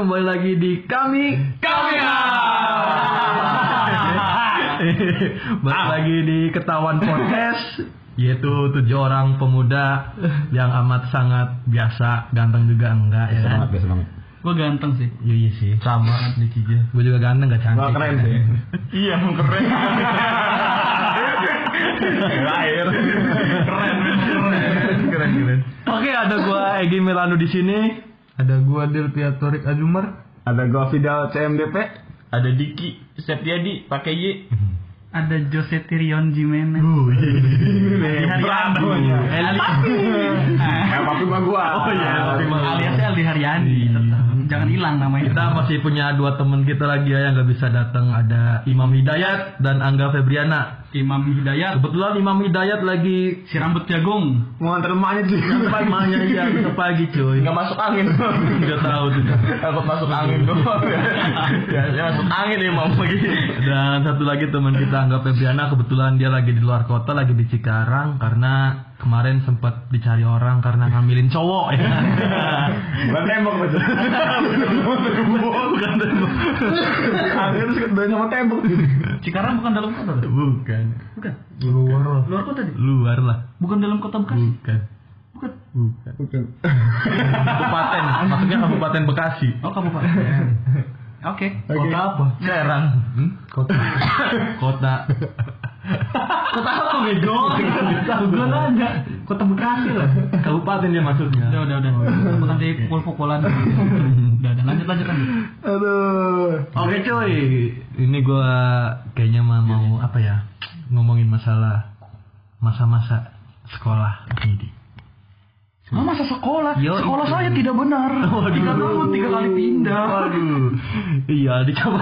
kembali lagi di kami kami Balik lagi di ketahuan podcast yaitu tujuh orang pemuda yang amat sangat biasa ganteng juga enggak ya kan? biasa banget. Gue ganteng sih. Iya, iya sih sama nih gue juga ganteng gak cantik keren sih. Iya, emang keren. Lahir. keren, keren. keren keren oke ada gua Egi Melano di sini ada gua Delpia Torik Azumar Ada gua Fidel CMDP. Ada Diki Septiadi pakai Y. ada Jose Tirion Jimenez. Uh, Berat namanya. Eh, papi mah gua. Oh iya, papi mah. Aliasnya Aldi Haryadi. Jangan hilang namanya. kita masih punya dua teman kita lagi ya yang nggak bisa datang ada Imam Hidayat dan Angga Febriana Imam Hidayat kebetulan Imam Hidayat lagi si rambut jagung. Mau nganter emaknya sih. Pagi iya besok pagi cuy Enggak masuk angin. nggak tahu tuh Takut masuk angin doang. Ya, ya masuk angin nih mau begini. dan satu lagi teman kita Angga Febriana kebetulan dia lagi di luar kota lagi di Cikarang karena kemarin sempat dicari orang karena ngambilin cowok ya Bukan tembok betul. bukan tembok. Angin terus sama tembok. Cikarang bukan dalam kota. tuh? Bukan Bukan. luar lah Luar kota dia. luar lah Bukan dalam kota Bekasi. bukan Bukan. bukan Bukan. kabupaten maksudnya kabupaten Bekasi Oh kabupaten. Oke. kota apa Serang hmm? kota kota Kota apa bego? Gue nanya. Kota Bekasi lah. kabupaten dia maksudnya Udah udah udah. Aku nanti pukul-pukulan. Udah udah lanjut lanjut lanjut. Aduh. Oke cuy, ini gua kayaknya mah mau apa ya ngomongin masalah masa-masa sekolah ini. Oh, masa sekolah? Yo, sekolah itu. saya tidak benar. Waduh. Tiga tahun tiga kali pindah. Waduh, iya dicoba.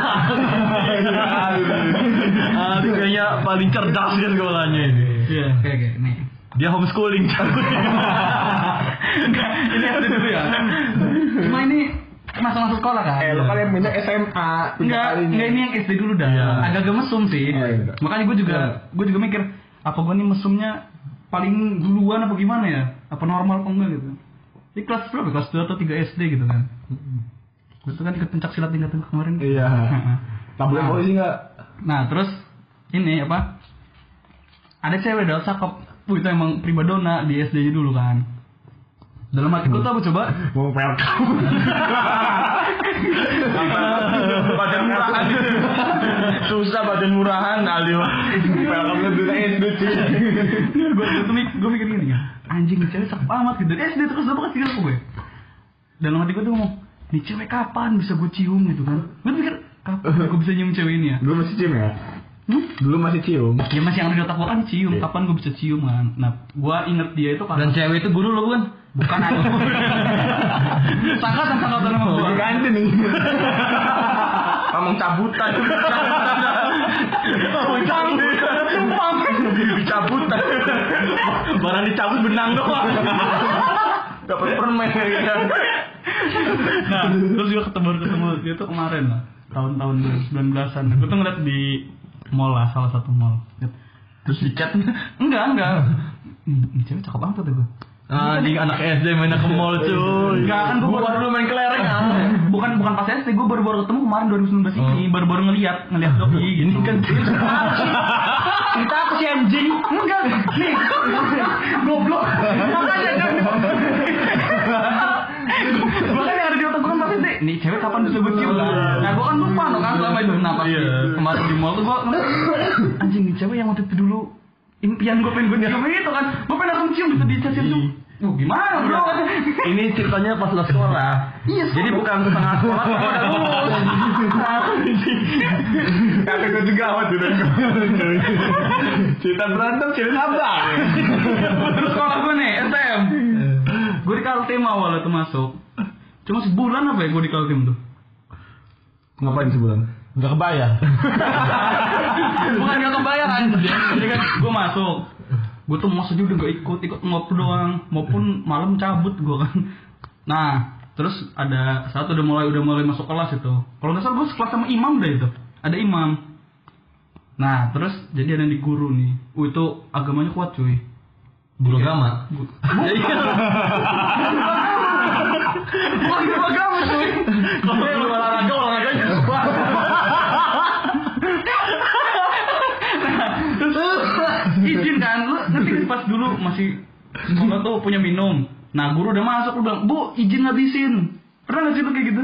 ah, ini kayaknya paling cerdas kan sekolahnya ini. Iya, kayak kayak nih. Dia homeschooling. Enggak, ini SD dulu ya. Cuma ini masa-masa sekolah kan? Eh, lo kan yang pindah SMA. Enggak, enggak ini yang SD dulu dah. Iya. Agak-agak mesum sih. Oh, iya. Makanya gue juga gue juga mikir apa gue nih mesumnya paling duluan apa gimana ya? Apa normal apa enggak gitu. Di kelas berapa? Kelas 2 atau 3 SD gitu kan. Gue tuh kan ikut pencak silat tingkat kemarin. Iya. Tak boleh Nah. polisi enggak? Nah, terus ini apa? Ada cewek dah cakep. Wih, itu emang primadona di SD dulu kan. Dalam hatiku tuh apa coba? Mau welcome. Badan murahan. Susah badan murahan Alio. Welcome lebih kayak SD cuy. gue tuh mik- gue mikir gini kan anjing nih cewek cakep amat gitu dari SD terus berapa kasih aku gue dalam hati gue tuh ngomong nih cewek kapan bisa gue cium gitu kan gue mikir kapan gue bisa nyium cewek ini ya Dulu masih cium ya? Hmm? Dulu masih cium. ya masih yang ada di otak gue kan cium Iya. kapan gue bisa cium kan nah gue inget dia itu Dan karena cewek itu guru lo bukan? bukan aku sangkatan sangkatan sama gue Lagi ganti nih. Ngomong cabutan. Ngomong cabutan. Sumpah. Cabutan. Barang dicabut benang doang. Dapat permen ya. nah terus gue ketemu ketemu dia tuh kemarin lah tahun-tahun 2019an gue tuh ngeliat di mall lah salah satu mall. Terus dicat. enggak enggak. Hmm, cewek cakep banget tuh gue Ah, di anak SD mainnya ke mall cuy. Enggak kan gue baru dulu main kelereng bukan bukan pas SD gue baru baru ketemu kemarin 2019 ini. Baru baru ngeliat ngeliat doi ini kan cerita cerita apa sih anjing enggak. Nih. Goblok. Makanya kan makanya ada di otak gue kan pasti sih nih cewek kapan bisa gue cium kan nah gue kan lupa no kan selama itu nah pas di- Iya. kemarin di mall tuh gue anjing nih cewek yang waktu itu dulu impian gue pengen gue cium itu kan gue pengen langsung cium bisa dicacin tuh Wah, gimana bro? Ini ceritanya pas lo sekolah. Iya, Jadi bukan setengah sekolah, tapi udah lulus. Kata gue juga awet udah. Cerita berantem, cerita abang. Terus sekolah gue nih, SM. Gue di Kaltim awal itu masuk. Cuma sebulan apa ya gue di Kaltim tuh? Ngapain sebulan? Enggak kebayang. Bukan gak kebayaran. Jadi kan gue masuk. Gue tuh masuk juga gak ikut, ikut ngop doang. Maupun malam cabut gue kan. Nah, terus ada satu udah mulai udah mulai masuk kelas itu. Kalau nggak salah gue sekelas sama imam deh itu. Ada imam. Nah, terus jadi ada yang di guru nih. Uh, itu agamanya kuat cuy. Guru agama. Ya iya. Bukan guru agama cuy. Kalau lu olahraga olahraganya semua. izin kan lu kan pas dulu masih sekolah tuh punya minum nah guru udah masuk lu bilang bu izin habisin pernah gak sih lu kayak gitu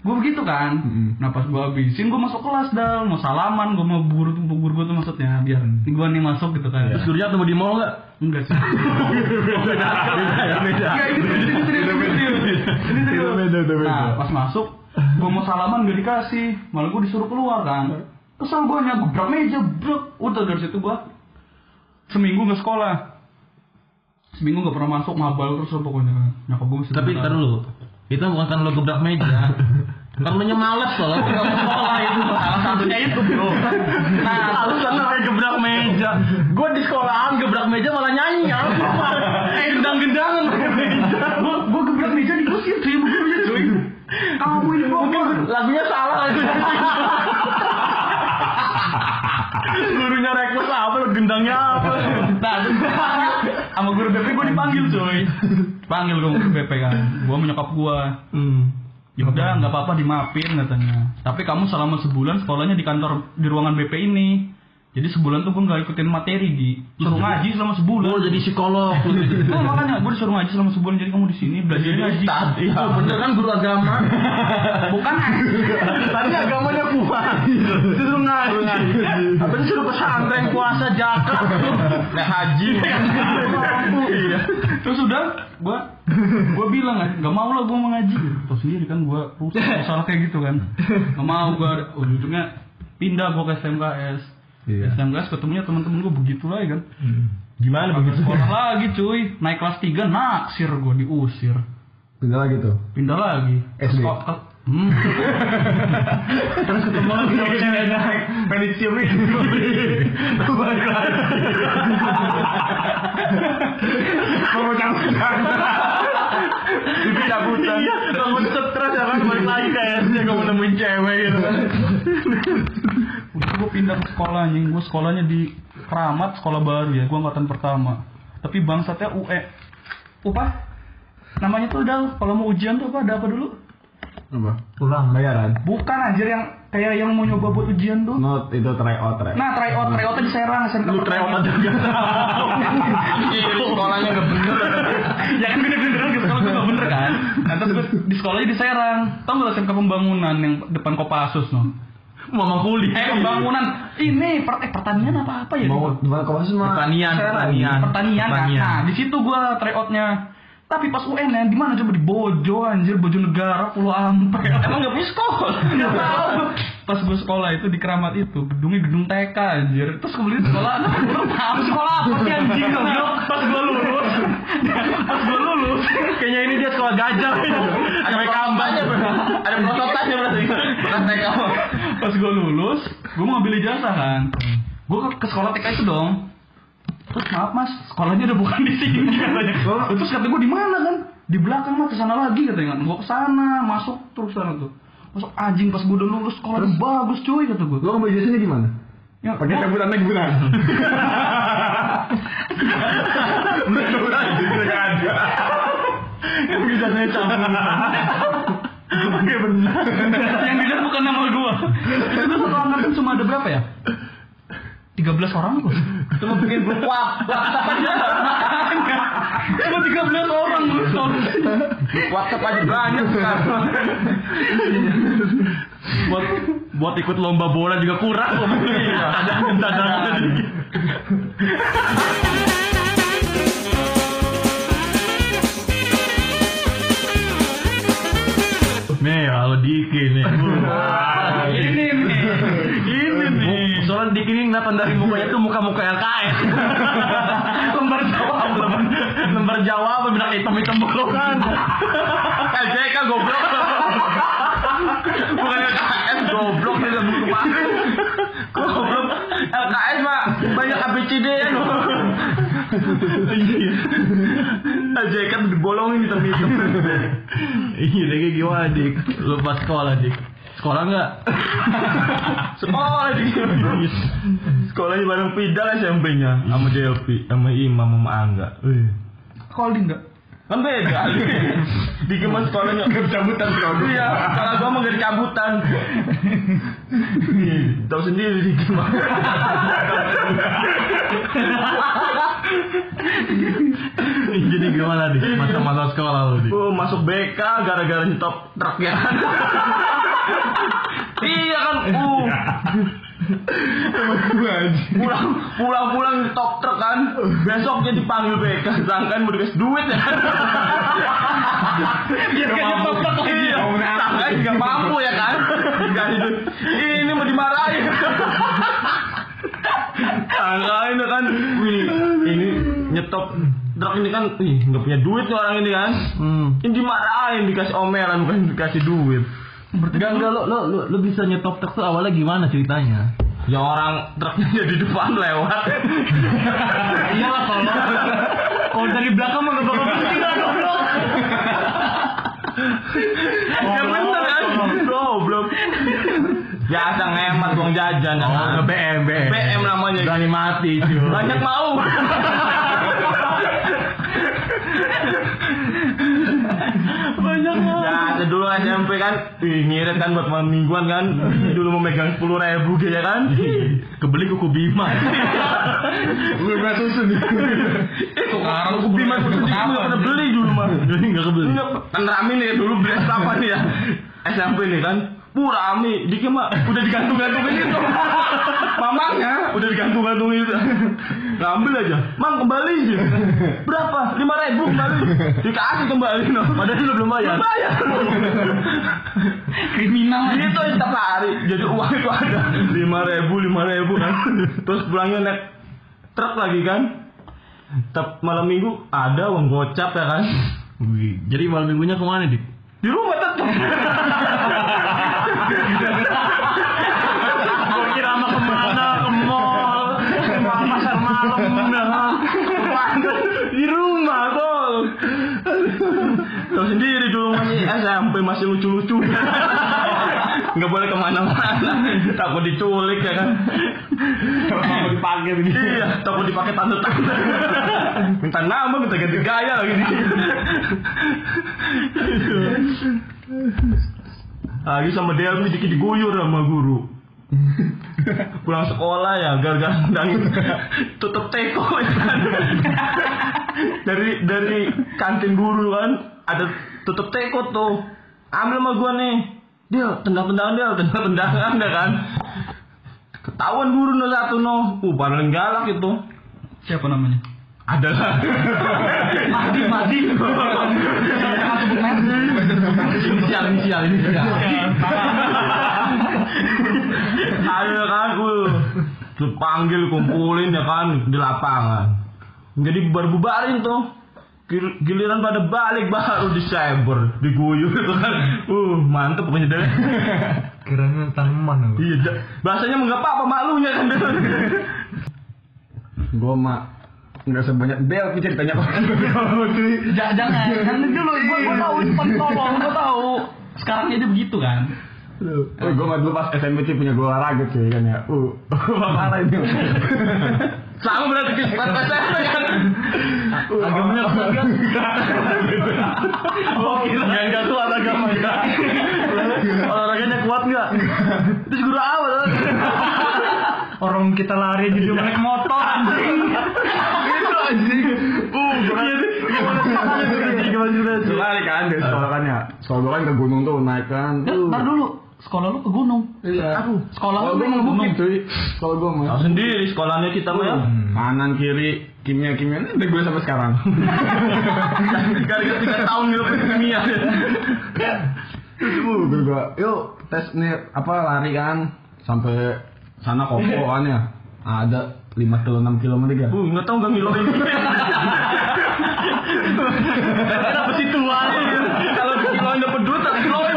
gue begitu kan nah pas gue habisin gue masuk kelas dah mau salaman gue mau guru tuh guru gue tuh maksudnya biar gue nih masuk gitu kan Terus gurunya ketemu di mall nggak? enggak sih Beda, beda. Beda, beda, beda. Nah, pas masuk, gue mau salaman gak dikasih, malah gue disuruh keluar kan. Kesel gue gebrak meja, brok. Udah dari situ gue seminggu nggak sekolah. Seminggu gak pernah masuk, mabal terus pokoknya. Nyokap gue Tapi ntar dulu. Itu bukan kan lo gebrak meja. Lo males loh, mau sekolah itu. Salah satunya itu bro. Nah, alasan lo kayak gebrak meja. Gue di sekolahan gebrak meja malah nyanyi. Eh, gendang-gendangan meja. Gue gue gebrak meja diusir cuy, begitu cuy. Kamu ini Mungkin lagunya salah lagunya. Gurunya request apa gendangnya apa? Nah. Sama guru BP gue dipanggil cuy. Panggil gue guru BP kan. Gue menyokap gue. Hmm. Ya udah nggak apa-apa dimaafin katanya. Tapi kamu selama sebulan sekolahnya di kantor di ruangan BP ini. Jadi sebulan tuh gue nggak ikutin materi di suruh ngaji selama sebulan. Gue jadi psikolog. Oh, makanya gue disuruh ngaji selama sebulan jadi kamu di sini belajar ngaji. Iya bener kan guru agama. Bukan Tadi agamanya kuat. Disuruh ngaji. Apa disuruh pesantren puasa zakat. Nah haji. Iya. Terus udah gue gue bilang kan nggak mau lah gue mau ngaji. Terus sendiri kan gue rusak masalah kayak gitu kan. Nggak mau gue ujungnya pindah gue ke SMKS. Iya. SMKS ketemunya teman-teman gue begitu lagi kan. Gimana begitu? Sekolah lagi cuy, naik kelas 3 naksir gue diusir. Pindah lagi tuh. Pindah lagi. SD. Seko- ke- Hmm. Terus ketemu lagi sama cewek naik. Pengen dicium itu. Balik lagi. Mau cabut. Bibi cabutan. Iya, kamu stres ya kan balik lagi ke SD kamu nemuin cewek gitu kan. Pindah ke sekolahnya, gue sekolahnya di Keramat, sekolah baru ya, gue angkatan pertama. Tapi bangsatnya UE. Apa? Namanya tuh udah kalau mau ujian tuh apa? Ada apa dulu? Apa? Pulang bayaran. Bukan anjir yang kayak yang mau nyoba buat ujian tuh. Not itu try out try. Nah, tryout, tryoutnya di Serang, SMK. Lu tryout aja gak. Iya, sekolahnya gak bener. ya kan bener-bener kan sekolah gue gak bener kan. Nah, terus gue di sekolahnya di Serang. Tau gak SMK pembangunan yang depan Kopassus no? Mama kuliah. Eh pembangunan ini per, eh, pertanian apa apa ya? Mau gimana kau? Pertanian, pertanian. pertanian, kan? Nah, di situ gua tryoutnya. Tapi pas UN ya, di mana coba di Bojo anjir, Bojo Negara, Pulau Ampel. Emang gak punya sekolah? Gak tahu. Pas gua sekolah itu di Keramat itu, gedungnya gedung TK anjir. Terus kemudian sekolah, anak gua tahu sekolah apa sih anjing goblok. Pas gua lulus, pas gua lulus, Kayaknya ini dia sekolah gajah. Ada kampanye Ada prototipnya berarti. Bukan TK. Pas gua lulus, gua mau ngambil ijazah kan. Gua ke, sekolah TK itu dong. Terus maaf mas, sekolahnya udah bukan di sini katanya. Terus kata gue di mana kan? Di belakang mah ke sana lagi katanya. Gue ke sana, masuk terus sana tuh. Masuk anjing pas gue udah lulus sekolah bagus cuy kata gue. Lu ngambil jasanya gimana? Ya, Pakai cabutan naik bulan. Bisa saya campur. Pakai benar. yang dilihat bukan nama gue. Itu tuh satu angkatan cuma ada berapa ya? 13 orang kok. Cuma bikin grup WhatsApp aja. Cuma 13 orang lu WhatsApp aja banyak sekarang. buat buat ikut lomba bola juga kurang loh. Cadangan cadangan Diki nih. Ini nih. Ini nih. Soalnya Diki ini kelihatan dari mukanya tuh muka-muka LKS. lembar jawab, lembar, lembar jawab, bilang hitam-hitam bolongan. LJK goblok. Bukan LKS goblok nih lebih kemarin. Goblok. LKS mah banyak ABCD ya loh. Iya. LJK dibolongin hitam-hitam. Iya, kayak gimana dik? Lu pas sekolah dik. Sekolah nggak? Sekolah di Sekolahnya bareng Pidal SMP-nya sama Delpi, sama Imam sama Angga. Wih. Holding enggak? Kan beda. di Gema sekolahnya Cabutan produk. Iya, kalau gua mau gak cabutan. Tahu sendiri di Gema. Jadi gimana nih masa-masa sekolah lu nih? Oh, masuk BK gara-gara nyetop truk ya. iya kan, uh. pulang pulang pulang top truk kan. Besoknya dipanggil BK sangkan dikasih duit ya. Kan Biar kayak nyetop truk lagi. iya sangkan nggak mampu ya kan? Ini mau dimarahin. Sangkain ya kan. Ini ini nyetop truk ini kan. Ih nggak punya duit nih orang ini kan. Hmm. ini dimarahin dikasih omelan bukan dikasih duit Enggak, enggak, lo, lo, lo, lo bisa nyetop truk tuh awalnya gimana ceritanya? Ya orang truknya di depan lewat. Iyalah kalau kalau dari belakang mah gak bakal berhenti lah goblok. ya bener kan? Goblok. Biasa ngemat uang jajan kan? Oh, BM, BM. BM namanya. Berani mati, cuy. Banyak mau. Banyak Ya, dulu SMP kan, wih, ngirit kan buat malam mingguan kan. Dulu mau megang sepuluh ribu gitu ya kan. Kebeli kuku Bima. Gue gak susu nih. Itu sekarang aku beli mas putih nggak pernah beli dulu mah. Jadi enggak kebeli. Enggak, kan rame nih dulu beli apa nih ya. SMP nih kan. Puh rame, dikit mah udah digantung-gantungin itu Mamangnya udah digantung-gantungin itu Ngambil aja, mang kembali sih Berapa? Lima ribu kembali Dikasih kembali no. Padahal lo belum bayar. Belum bayar Kriminal aja. Itu setiap hari, jadi uang itu ada Lima ribu, lima ribu kan Terus pulangnya naik truk lagi kan Tetap malam minggu ada uang gocap ya kan Wih, jadi malam minggunya ke mana, Dik? Di rumah tetap SMP masih lucu-lucu. Nggak boleh ke mana-mana. Takut diculik ya kan? Kalau dipakai begini. iya takut dipakai tante-tante minta nama minta ganti gaya lagi. Lagi sama Delmi dikit diguyur sama guru. Pulang sekolah ya gara-gara tutup teko ya kan? Dari dari kantin guru kan ada tutup teko tuh ambil sama gua nih dia tendang-tendangan dia tendang-tendangan ya kan ketahuan guru no satu no uh paling galak itu Siapa namanya? adalah Mahdi, Mahdi. Inisial, inisial, inisial. Ayo kan, uh, dipanggil kumpulin ya kan di lapangan. Jadi bubar-bubarin tuh. Gil- Giliran pada balik baru di cyber, diguyur itu kan. Uh, mantep pokoknya deh. Kiranya tanaman. Iya, bahasanya enggak apa-apa malunya kan. Gue mah nggak sebanyak Del sih ceritanya kok. Ja- Jangan, kan dulu gua gua tahu itu paling tolong, gua tahu. Sekarang dia begitu kan. Oh, gue mah dulu pas SMP sih punya gue olahraga cuy kan ya. Uh, parah itu. Sama berarti pas SMP kan. Agamanya kuat kan? Oh, gila. Yang enggak kuat agamanya. Olahraganya kuat enggak? Terus guru awal. Orang kita lari aja dia naik motor anjing. Itu anjing. Uh, Gimana gimana gimana? Lari kan dari sekolah kan ya. Sekolah kan ke gunung tuh naik kan. Ya, Ntar dulu, sekolah lu ke gunung. Iya. Sekolah lu mau gunung. Kalau gue mah. Tahu sendiri sekolahnya kita mah ya. Kanan kiri kimia kimia ini udah gue sampai sekarang. Gara-gara tiga tahun gitu kimia. Uh, gue yuk tes nih apa lari kan sampai sana kopo kan ya. Ada 5 kilo 6 kilo menit ya. Uh, nggak tahu nggak ngiloin. Kenapa sih tua? Kalau dikiloin dapat duit, tak kiloin.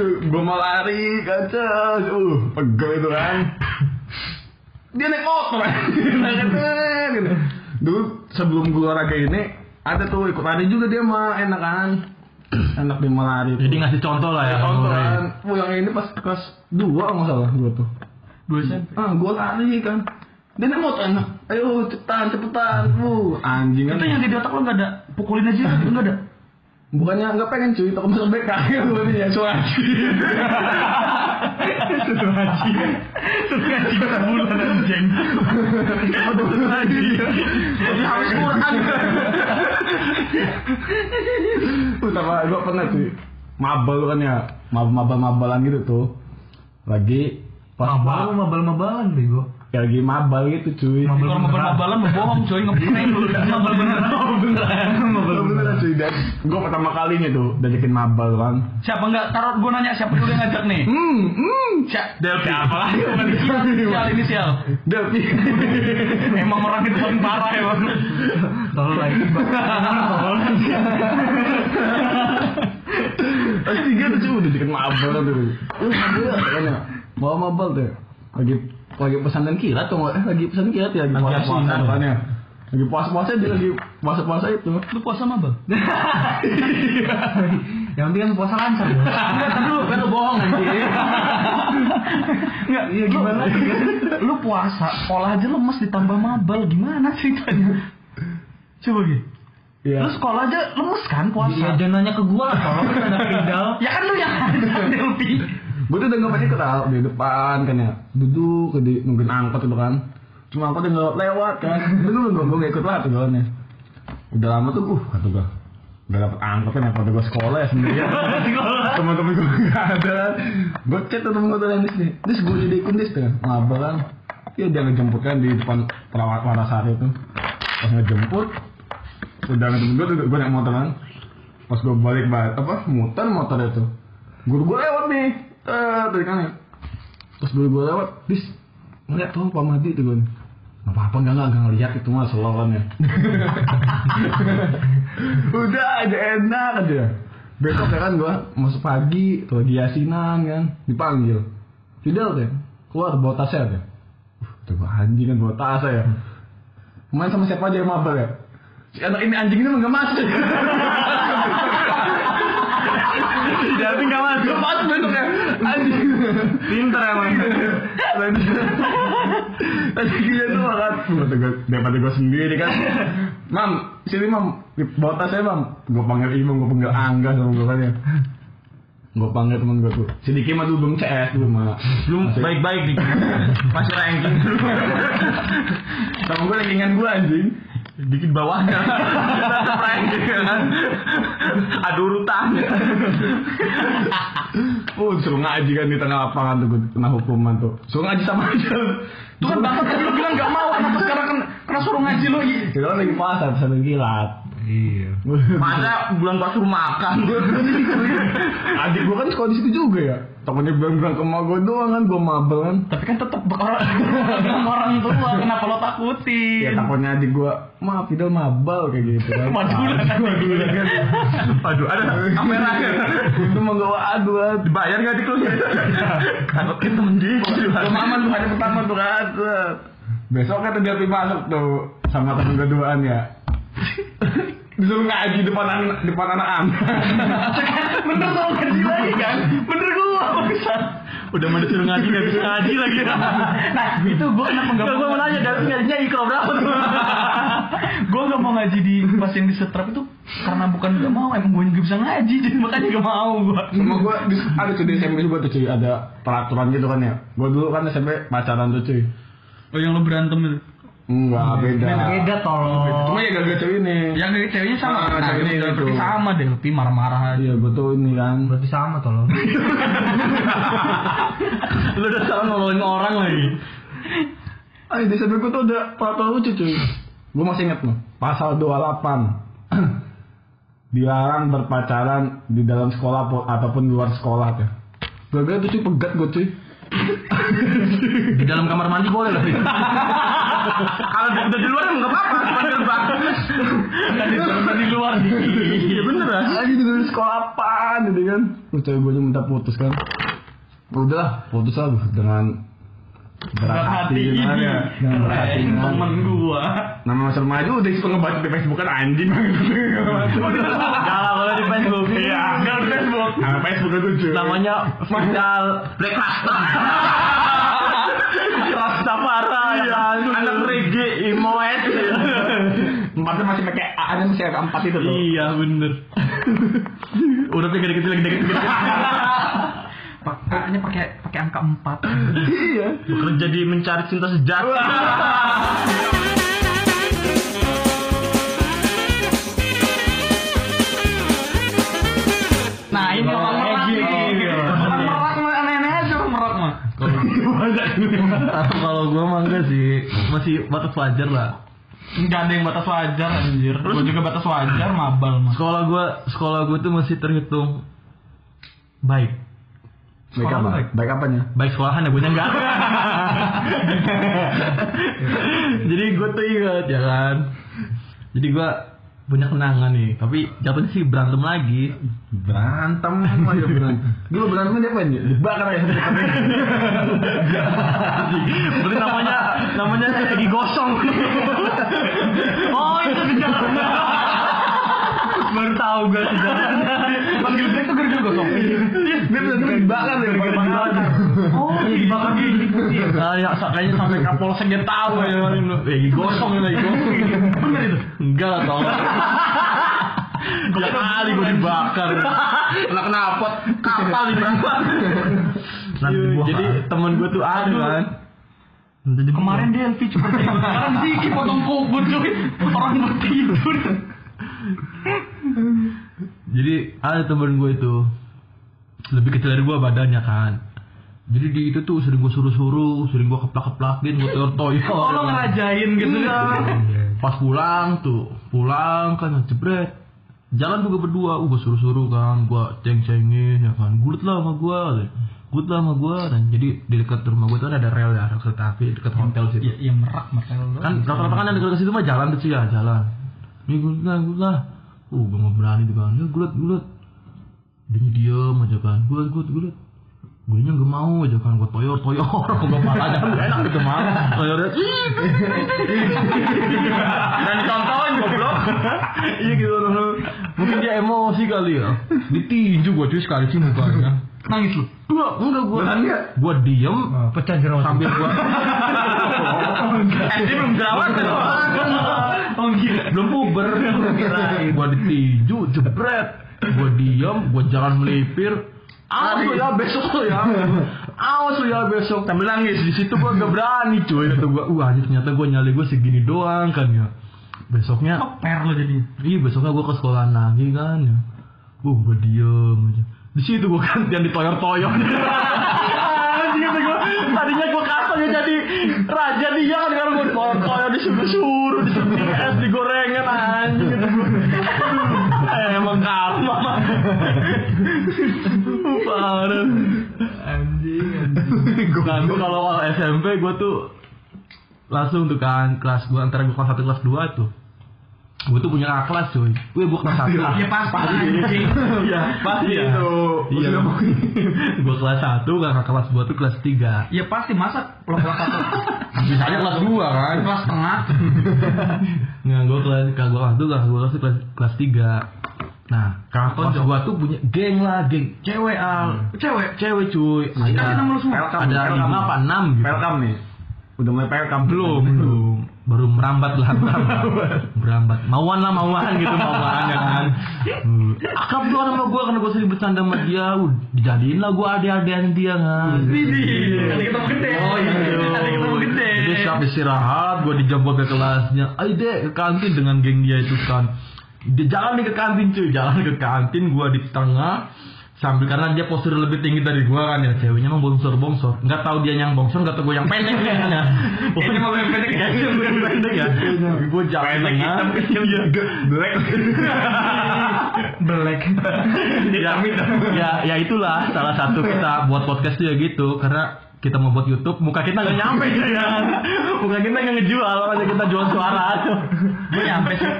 Gue mau lari kaca, uh pegel itu kan. Dia naik motor, gitu. Dulu sebelum gue olahraga ini ada tuh ikut lari juga dia mah enak kan? Enak dia mau lari Jadi ngasih contoh lah ya. contoh kan. Oh, yang ini pas kelas dua nggak salah gue tuh. Dua SMP. ah gue lari kan. Dia naik motor enak. Ayo cepetan cepetan. Uh anjing kan. Itu yang di otak lo nggak ada? Pukulin aja nggak ada. Bukannya nggak pengen cuy takut masuk BK ya gue nih ya suaci Satu haji. Satu haji sebulan anjing. Satu haji. Jadi harus Quran. Utama gue pernah cuy mabal kan ya mabal mabal mabalan gitu tuh lagi pas Mabal mabal-mabalan bego. Ya lagi mabal gitu cuy Mabal Kalau mabal mabalan mau bohong ngeprank lu. Mabal beneran. beneran. Mabal Bener beneran cuy dan gue pertama kalinya tuh diajakin mabal kan Siapa enggak taruh gue nanya siapa dulu yang ngajak nih? hmm hmm Siapa? Delphi. Siapa lagi? Inisial, inisial. Delphi Emang orang itu paling parah ya bang. Kalau lagi Pas tiga tuh cuy udah diajakin mabal tuh Lu mabal ya Bawa mabal tuh Lagi lagi pesantren kilat tuh eh, lagi pesantren kilat ya lagi puasa puasa katanya lagi puasa puasa dia lagi puasa puasa itu Lu puasa mabal? Yang penting kan puasa lancar. Enggak, tapi lu kan lu bohong anjing. Enggak, Iya, gimana? Lu, puasa, sekolah aja lemes ditambah mabal, gimana ceritanya? Coba gitu. Iya. Lu sekolah aja lemes kan puasa? Iya, jangan nanya ke gua lah. Kalau ada pedal. Ya kan lu yang ada Delphi. Gue tuh udah nggak ikut tau di depan kan ya. Duduk di nungguin angkot itu kan. Cuma angkotnya nggak lewat kan. Dulu gue gue nggak ikut lah tuh jalannya udah lama tuh uh kata gue udah dapet angkot kan apa gue sekolah ya sendirian teman-teman gue nggak ada. Gue chat tuh temen gue tuh yang dis nih dis gue jadi ikut dis tuh kan ngabal kan ya dia ngejemput kan di depan perawat Warasari itu. Pas ngejemput udah ngejemput gue tuh gue naik motor kan. Pas gue balik balik apa muter motor itu guru gue lewat nih eh dari kanan. Pas guru gue lewat bis ngeliat tuh Pak Mahdi tuh gue nggak apa-apa nggak nggak nggak ngeliat itu mah slow kan ya. Udah aja enak aja. Besok ya kan gue masuk pagi tuh lagi yasinan kan dipanggil. Fidel tuh keluar bawa tasnya tuh Uh, tuh gue anjing kan bawa tas ya main sama siapa aja yang mabel ya? Si anak ini anjing ini mah nggak masuk. Delphi nggak masuk. Masuk Pinter emang. Tadi gila tuh kan Daripada gue, daripada gue sendiri kan. Mam, sini mam. Bawa tas saya mam. Gue panggil Imam, gue panggil Angga sama gue kan ya. Gue panggil temen gue tuh. Si Diki mah dulu belum CS dulu mah. Belum baik-baik nih. Masih ranking. Dulu. Sama gue rankingan gue anjing Dikit bawahnya. Tetap ranking kan. Ada urutannya. Oh disuruh ngaji kan di tengah lapangan tuh Gue kena hukuman tuh Suruh ngaji sama aja Tuh kan bapak tadi lu bilang gak mau, kenapa sekarang kan kena suruh ngaji lu? Kita kan lagi puasa, pesantren kilat Iya. Masa bulan pas suruh makan. Adik gue kan sekolah di situ juga ya. Takutnya bilang-bilang ke emak gue doang kan, gue mabel kan. Tapi kan tetap orang orang tua, kenapa lo takutin? Ya takutnya adik gue, maaf Fidel mabal kayak gitu kan. Madulan. Madulan kan. Aduh, ada kameranya. Itu mau gue adu. Dibayar gak dik lu? Takut kita temen dia. Gue aman tuh hari pertama tuh kan. Besok kan dia masuk tuh sama temen gue duaan ya. Disuruh ngaji depan anak depan anak-anak. Bener dong ngaji lagi kan? Bener gua bisa. Udah mau disuruh ngaji nggak bisa ngaji lagi. Nah itu gua kenapa nggak Gue mau nanya dari ngajinya ikut berapa tuh? Gua nggak mau ngaji di pas yang di setrap itu karena bukan nggak mau emang gua nggak bisa ngaji jadi makanya nggak mau gua. Sama gue ada tuh di SMP juga tuh cuy ada peraturan gitu kan ya. Gue dulu kan SMP pacaran tuh cuy. Oh yang lo berantem itu? Enggak beda. Beda tolong. Cuma ya gak cewek ini. Yang dari ceweknya sama. Ah, Nah, itu itu. berarti sama deh, tapi marah-marah aja. Iya betul ini kan. Berarti sama tolong. Lu udah salah nolongin orang lagi. Ah di gue tuh ada peraturan lucu cuy. Gue masih inget nih. Pasal 28 dilarang berpacaran di dalam sekolah ataupun di luar sekolah tuh. Gara-gara itu cuy pegat gue cuy. Di dalam kamar mandi boleh lah. Kalau udah di luar nggak apa-apa. Gerbang. Kan di luar. Iya bener lah. Lagi di sekolah apaan gitu kan. Terus cewek gue minta putus kan. Udah lah, putus lah dengan Berat hati ini gimana ya? Dengan berat hati. temen gua Nama Mas Maju udah suka ngebaca di Facebook kan anjing. Kalau kalau di Facebook Iya, kalau di Facebook. Nama Facebook itu namanya Vital Black Rasta. Anak reggae, Imoet. Empatnya masih pakai A, ada masih agak empat itu tuh. Iya bener. Udah pikir kecil lagi dikit dikit. pakainya pakai pakai angka 4 Iya. Bekerja di mencari cinta sejati. nah ini orang Kalau gua mah enggak sih, masih batas wajar lah. Enggak ada yang batas wajar anjir Gua juga batas wajar mabal mah Sekolah gua, sekolah gua tuh masih terhitung baik. Baik apa? baik. Baik apanya? Baik sekolahan ya gue enggak. Jadi gue tuh ingat ya kan. Jadi gue punya kenangan nih, tapi jatuhnya sih berantem lagi. Berantem aja berantem. Dulu berantem dia apa nih? Bakar ya Berarti namanya namanya lagi gosong. oh itu sejarahnya. Baru tahu gue sejarahnya. panggil Black tuh gara-gara gosong Dia benar dibakar ya, bakar Oh, iya dibakar gini. Ah, ya, sa- kayaknya sampai kapolsek dia tahu ya lagi gosong ya, lagi gosong. Bener itu? Enggak lah, tau. Tiga kali gue dibakar. Kena kenapa? Kapal dibakar. Jadi temen gue tuh ada kan. Nanti kemarin dia LV cuma sekarang Ziki potong kubur cuy orang mau tidur Jadi ada temen gue itu lebih kecil dari gue badannya kan. Jadi di itu tuh sering gue suruh-suruh, sering gue keplak-keplakin, gue toyor-toyor. oh lo ngerajain gitu Iya. Pas pulang tuh, pulang kan jebret. Jalan tuh gue berdua, uh, gue suruh-suruh kan, gue ceng-cengin ya kan, gulut lah sama gue, gulut lah sama gue, dan jadi di dekat rumah gue tuh ada rel ya, rel kereta api, dekat hotel situ. ya, ya merak makanya lo Kan rata-rata kan yang dekat ke situ mah jalan sih ya, jalan. Ini gulut lah, gulut lah. Uh, gue nggak berani tuh kan, ya gulut, gulut. Dia diem aja kan, gulut, gulut, gulut. Gue nya gak mau aja kan, gue toyor, toyor, gue malah jangan enak gitu mah. Toyornya, Dan ditonton goblok. iya gitu. Mungkin dia emosi kali ya. Ditinju gue cuy sekali sih mukanya. Nangis lu Enggak, enggak gue. Nggak? Gue diem Pecah jerawat. sambil gue Eh, dia belum jerawat kan? oh gila belum puber. Gue ditinju, jebret. Gue diem, gue jalan melipir. Awas lu ya besok lu ya. Awas lu ya besok. Sambil nangis di situ gue gak berani cuy. Kata gue, wah ternyata gue nyali gue segini doang kan ya. Besoknya per lo jadi Iya besoknya gue ke sekolah lagi kan ya. Uh gue diem aja. Di situ gue gantian. Anjing kata gue. Tadinya gue kasar ya jadi raja dia kan kalau gue ditoyor-toyor disuruh-suruh disuruh es digorengan anjing. Eh, Emang karma. Parah. Anjing anjing. Nah, gue kalau awal SMP gue tuh langsung tuh kan kelas gue antara gue kelas 1 kelas 2 tuh gue tuh punya kakak kelas cuy gue gue kelas 1 ya pasti anjing Iya, pasti Iya. itu. Iya. gue kelas 1, kakak kelas 2 tuh kelas 3. ya pasti masa lo kelas satu Bisa aja kelas 2 kan. kelas tengah Nggak, gue kelas kakak gue kelas 2, kakak gue kelas kelas, kelas 3. Nah, kakak kelas. 2 tuh punya geng lah, geng cewek al. cewek Cewek cuy. Kasih nama lu semua. Welcome, Ada welcome. lima apa enam gitu. Welcome nih. Udah mulai welcome Belum, belum. Baru merambat lah, merambat. merambat. Mauan lah, mauan gitu, mauan ya kan. Akrab lu sama gue karena gue sering bercanda sama dia. Dijadiin lah gue adik-adikan dia kan. Widih, tadi ketemu gede. Oh iya. Tadi ketemu gede. Jadi siap istirahat, gue dijemput ke kelasnya. Ayo deh ke kantin dengan geng dia itu kan. Dia jalan nih ke kantin cuy, jalan ke kantin, gue di tengah. Sambil karena dia postur lebih tinggi dari gue kan ya, ceweknya emang bongsor bongsor. Nggak tahu dia yang bongsor, nggak tahu gue yang pendek kayaknya. Pokoknya mau yang pendek ya, gue yang pendek ya. Gue jalan Pendek, hitam, kecil. Iya. Black. Black. ya, ya, ya itulah salah satu kita buat podcast tuh ya gitu karena kita mau buat YouTube muka kita nggak nyampe ya muka kita nggak ngejual makanya kita jual suara aja Gue nyampe sih.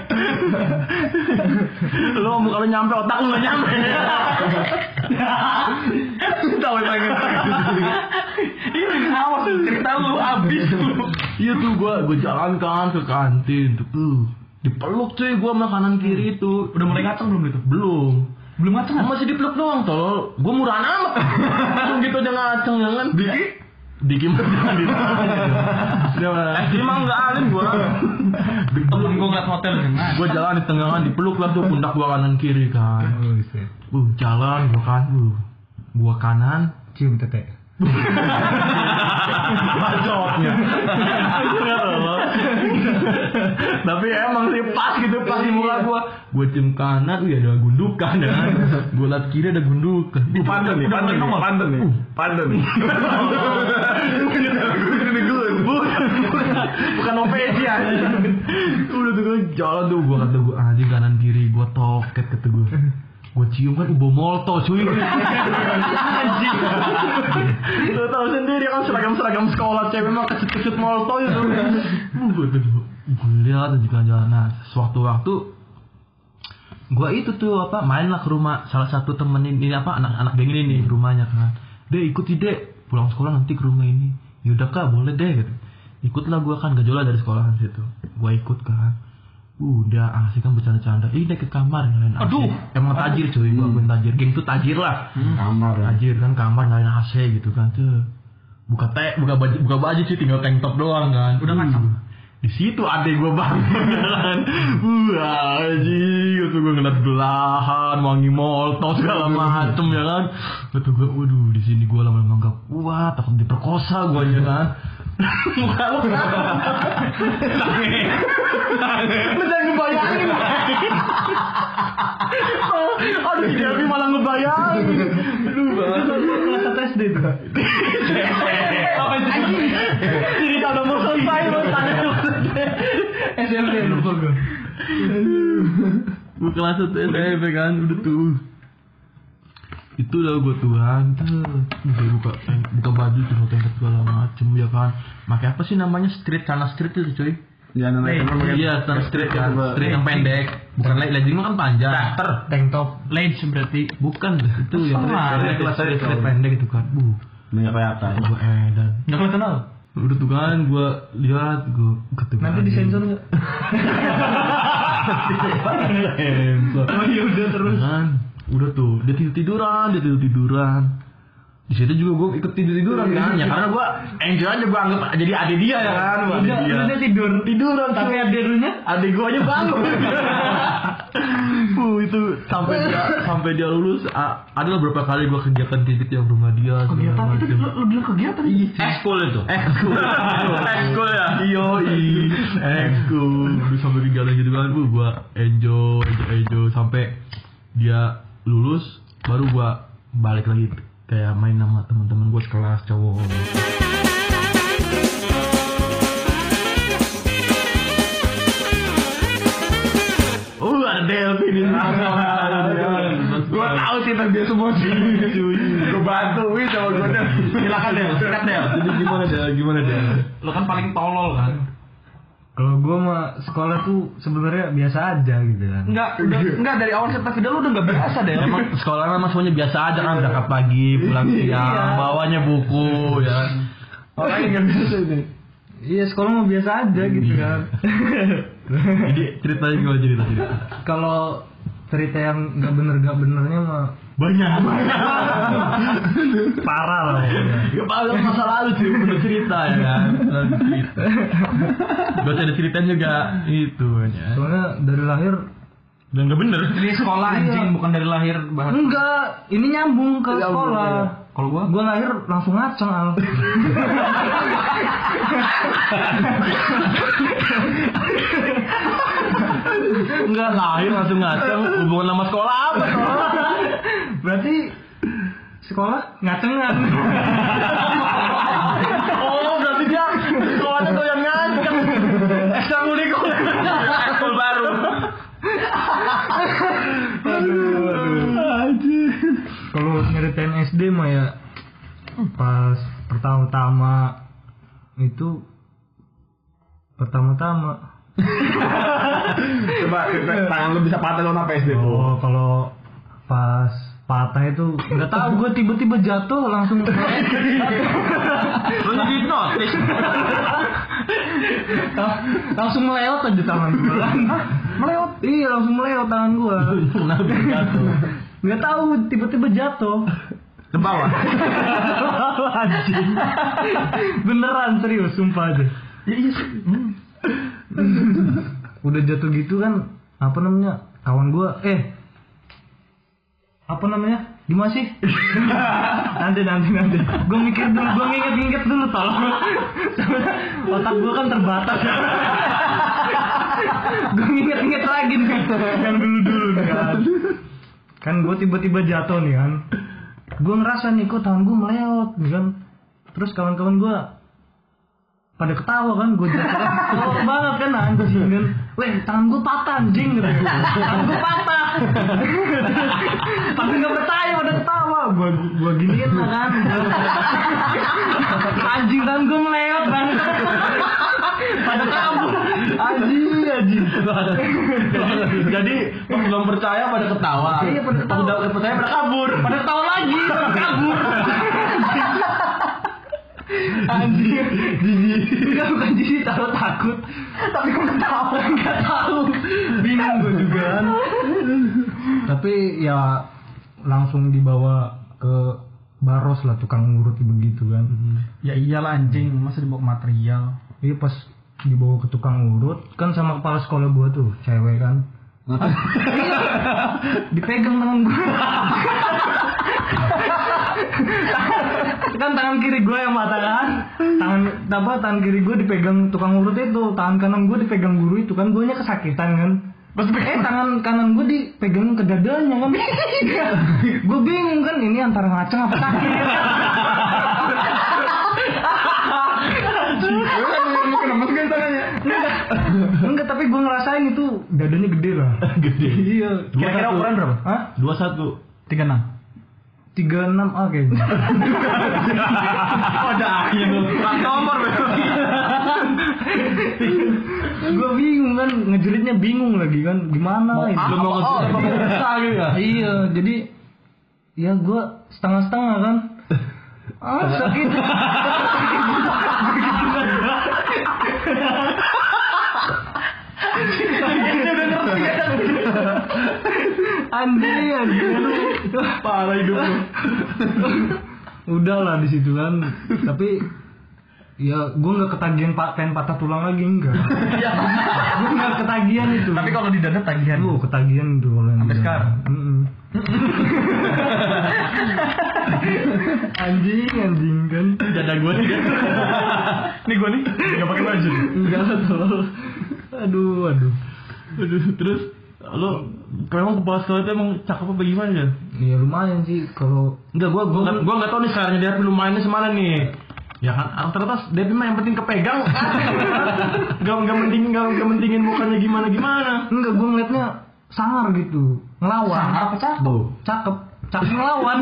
lu muka lu nyampe otak lu nggak nyampe tahu yang Ini awas cerita lu habis lu. Iya tuh gua gua jalan kan ke kantin tuh. tuh. Dipeluk cuy gua sama kanan kiri itu. Udah mulai ngaceng belum itu? Belum. Belum ngaceng. Masih dipeluk doang tolol. Gua murahan amat. Langsung gitu aja ngaceng jangan. Diki Diki mah. Dia mah. Nggak alim gua. Temen gua ngeliat hotel kan. Gua jalan di tengah kan dipeluk lah tuh pundak gua kanan kiri kan. Uh, jalan gua kan. Uh. Gua kanan Cium tete. bacotnya tapi emang sih pas gitu pas di muka gua. Gua cium kanan wih ada gundukan ya kan? Gua liat kiri ada gundukan. Di Pantun nih, pantun nih, pantun nih, pantun nih. bukan OPC ya. Udah tuh gua jalan tuh gua kata gua anjing kanan kiri gua toket kata gua. Gua cium kan ubo molto cuy. Anjing lu tahu sendiri kan seragam seragam sekolah cewek mah kecut kecut molto itu. Uh gua tuh gua lihat aja jalan nah sewaktu waktu gua itu tuh apa main lah ke rumah salah satu temen ini apa anak-anak geng ini nih rumahnya kan. Deh ikuti deh pulang sekolah nanti ke rumah ini. Yaudah kak boleh deh gitu. Ikutlah gua kan gak dari sekolahan situ. Gua ikut kan udah asik kan bercanda-canda. Ini ke kamar nyalain AC Aduh. emang tajir cuy gua akuin tajir. Geng tuh tajir lah. Kamar ya. tajir kan kamar nyalain AC gitu kan tuh. Buka teh buka baju buka baju sih tinggal tank top doang kan. Udah ngacang. Di situ adek gue bangun kan. Wah anjing. Gitu gue ngeliat belahan wangi molto segala macem ya kan. Kata gue waduh di sini gue lama-lama nganggap wah takut diperkosa gue aja kan. Muka lu lu jangan ngebayangin. Aduh Devi malah ngebayangin. Aduh banget Kelas satu SD itu. apa sih cerita udah mau selesai lo tanya SMP lupa gua. gue kelas satu SMP kan udah tuh. Itu udah gue tuhan tuh. Udah buka buka baju tuh tank segala macem ya kan? Pakai apa sih namanya? Street sana street itu cuy. Ya, Eh, teman iya sana street kan street yang pendek. Bukan lagi legging kan panjang. Tank top. Lens berarti. bukan. Itu yang kelas street, street pendek itu kan. Bu Banyak kelihatan. gue edan. Enggak kelihatan tau. Udah tuh kan gue lihat gue ketemu Nanti disensor enggak? sensor Oh iya udah terus. kan udah tuh dia tidur tiduran dia tidur tiduran di situ juga gue ikut tidur tiduran kan? ya karena gue enjoy aja gue anggap jadi adik dia ya kan? Udah, dia udah tidur. tiduran Tapi ada dulunya adik gue aja bangun uh itu sampai dia sampai dia lulus ada beberapa kali gue kegiatan titik yang rumah dia kegiatan itu lu, lu bilang kegiatan Iya, Ekskul itu. ekskul Ekskul ya. iyo i ekskul sampai kegiatan gitu kan uh, gua enjoy enjoy, enjoy. Sampai dia lulus baru gua balik lagi kayak main sama teman-teman gua sekelas cowok Oh ada Delvi di Gue tahu cerita dia semua sih. Gue bantuin sama gue deh. silakan Del sikat Del Jadi gimana Del? Gimana Del? lo kan paling tolol kan Kalau gue mah sekolah tuh sebenarnya biasa aja gitu kan. enggak udah enggak dari awal cerita video lu udah enggak biasa Del Emang sekolah memang semuanya biasa aja kan berangkat pagi, pulang siang, bawanya buku ya. Orang yang biasa ini. Iya sekolah mah biasa aja gitu kan. Jadi ceritanya gimana cerita cerita? Kalau cerita yang nggak bener nggak benernya mah Banyak. parah lah. Ya paling masa lalu sih udah cerita ya kan. Udah cerita. Gak usah diceritain juga itu ya. Soalnya dari lahir Dan gak bener. ini sekolah anjing bukan dari lahir bahas enggak, ini nyambung ke Nyambung, sekolah. iya. kalau gua Gue lahir langsung ngaceng al. Enggak lahir langsung ngaceng hubungan sama sekolah apa? Berarti sekolah ngacengan. Oh berarti dia sekolahnya tuh yang ngaceng. Ekstrakurikuler. Ekskul baru. Kalau nyeritain SD mah ya pas pertama-tama itu pertama-tama Coba tangan lu bisa patah lo apa SD tuh. Oh, kalau pas patah itu nggak tahu gue tiba-tiba jatuh langsung Lu jadi langsung melewat aja tangan gue melewat iya langsung melewat tangan gue Kenapa jatuh? nggak tahu tiba-tiba jatuh. Ke bawah. beneran serius sumpah aja. Iya udah jatuh gitu kan apa namanya kawan gue eh apa namanya? Gimana sih? Nanti nanti nanti. Gue mikir dulu gue nginget-nginget dulu tolong. Otak gue kan terbatas. Gue nginget-nginget lagi nih. Yang dulu dulu kan. Kan gue tiba-tiba jatuh nih kan. Gue ngerasa nih kok tangan gue melewat nih kan. Terus kawan-kawan gue pada ketawa kan gue jatuh. Ketawa banget kan anjing. Kan? Weh tangan gue patah anjing gitu. Tangan gue patah. Tapi nggak percaya pada ketawa. Gue gue giniin lah kan. Anjing tangan gue melewat banget pada kabur anjing anjing. Jadi pas belum percaya pada ketawa. Iya, pada ketawa. udah percaya pada kabur. pada ketawa lagi pada kabur anjing jijik enggak bukan jijik tahu takut tapi kok ketawa enggak tahu bingung gue juga kan tapi ya langsung dibawa ke baros lah tukang ngurut begitu kan. Ya iyalah anjing, masa dibawa ke material. iya pas dibawa ke tukang urut kan sama kepala sekolah gua tuh cewek kan dipegang tangan gua. Kan tangan kiri gua yang patah kan? Tangan apa tangan kiri gua dipegang tukang urut itu. Tangan kanan gua dipegang guru itu kan? Guanya kesakitan kan? Pas eh tangan kanan gue dipegang ke dadanya kan? Gue bingung kan? Ini antara ngaceng apa sakit? Kenapa sih tangannya? Enggak, tapi gue ngerasain itu dadanya gede lah. Gede. Iya. Kira-kira ukuran berapa? Hah? Dua satu. Tiga enam. Tiga enam ah kayaknya. Oh, ada akhir lu. nomor gue bingung kan ngejelitnya bingung lagi kan gimana ini. Belum mau ngejar apa mau besar gitu ya? Iya, jadi ya gue setengah-setengah kan. Ah, sakit. Anjir, anjir. Parah hidup. Udah lah di situ kan. Tapi ya gue nggak ketagihan pak pengen patah tulang lagi enggak. gue nggak ketagihan itu. Tapi kalau di dada tagihan. Lu ketagihan itu kalau yang Sampai sekarang? Anjing anjing kan. Dada gue nih. Gue nih, nggak pakai baju. Enggak lah tolol. Aduh aduh. Aduh, terus lo memang kepala sekolah itu emang cakep apa gimana ya? Ya lumayan sih kalau Enggak, gua gua gua nggak tahu nih caranya dia lu mainnya semana nih. Ya kan, rata-rata Devi mah yang penting kepegang. Gak gak penting gak, gak pentingin mukanya gimana gimana. enggak gue ngeliatnya sangar gitu ngelawan. Sangar apa cakep? Cakep. Cakep ngelawan.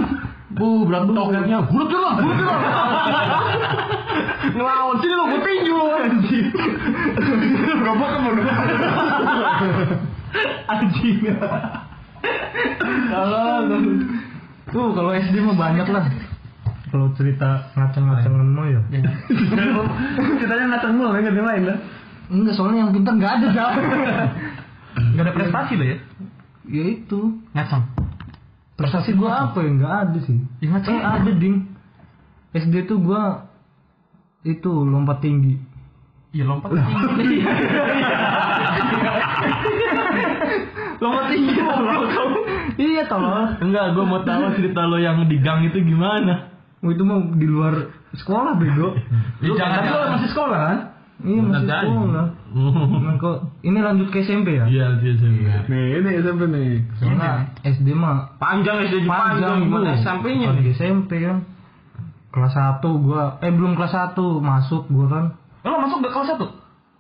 Bu, berat toketnya. Hurut dulu, hurut dulu. Ngelawan sini lo, gue tinju anjing. Gobok ke bodoh. Anjing. Kalau tuh kalau SD mah banyak lah. Kalau cerita ngaceng-ngacengan mah ya. Ceritanya ngaceng mulu, nggak ada lain lah. Enggak, soalnya yang pintar nggak ada dah. Nggak ada prestasi lo ya? ya itu. Ngaceng. Prestasi gua apa ya? Nggak ada sih. Ya, ngaceng. Eh ada ding. SD tuh gua itu lompat tinggi. Iya lompat tinggi. Lompat tinggi Iya tolong. Enggak, gua mau tahu cerita lo yang di gang itu gimana. Oh, itu mau di luar sekolah bego. Lu jangan- tapi lo jangan. masih sekolah kan? Iya masih sekolah. Nah, kok ini lanjut ke SMP ya? Iya, iya, iya. Nih, ini SMP nih. Soalnya SD mah Panjang SD panjang, panjang gimana. SMP-nya? SMP kan. Kelas 1 gua eh belum kelas 1 masuk gua kan. Lo masuk ke kelas satu?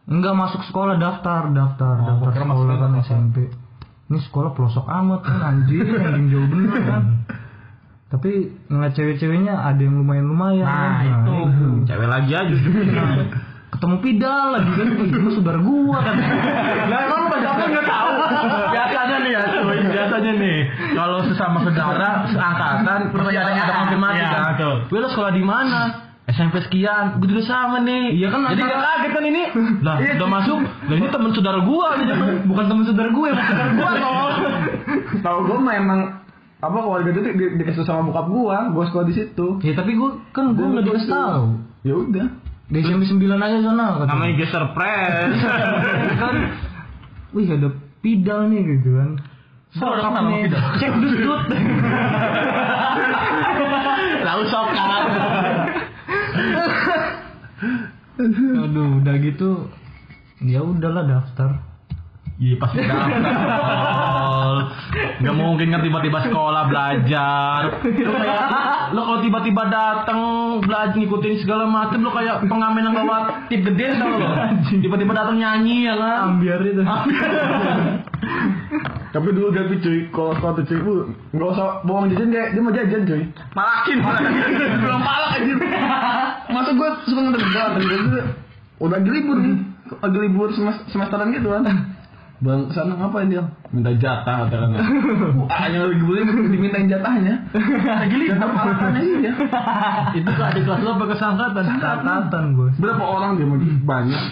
Enggak masuk sekolah daftar, daftar, daftar kira masuk sekolah kan SMP. Ini sekolah pelosok amat kan anjing, anjing jauh bener kan. Tapi ngeliat cewek-ceweknya ada yang lumayan-lumayan Nah, kan. itu. Cewek lagi aja. ketemu pidal lagi kan Ih, lu saudara gua kan Lah emang lu apa nggak tahu? Biasanya nih ya, cuy. Biasanya nih kalau sesama saudara seangkatan pasti ada ada konfirmasi Iya, kan. betul. Gue lo sekolah di mana? SMP sekian, gue juga sama nih. Iya kan, Jadi gak kaget kan ini. Lah, udah masuk. Lah ini temen saudara gua nih. bukan temen saudara gue emang saudara gua tol Tahu gue memang apa keluarga itu di, dikasih sama bokap gua, gua sekolah di situ. ya tapi gue kan gue nggak dikasih tahu Ya udah. di SMP 9 aja sana kata Namanya juga surprise. kan wih ada pidal nih gitu kan sama nih. Pidal? cek dus dut Lalu sok kan. Aduh udah gitu ya udahlah daftar Iya pasti daftar. Gak mungkin kan tiba-tiba sekolah belajar. Lo kayak lo kalau tiba-tiba datang belajar ngikutin segala macem lo kayak pengamen yang bawa tip gede tau lo. Tiba-tiba datang nyanyi ya kan. ambiar itu Tapi dulu Gapi cuy, kalau tuh cuy, bu, nggak usah bohong jajan kayak dia mau jajan cuy. Malakin. Belum palak aja. Masa gue suka ngedeg-deg gitu. Udah lagi libur nih, lagi libur semes- semesteran gitu kan. Bang, sana ngapain dia? Minta jatah katakan. Wah, hanya lagi libur dimintain jatahnya. Lagi libur. Jatah palakannya dia. Itu ke adik kelas lo apa kesangkatan? catatan gue Berapa orang dia mau banyak?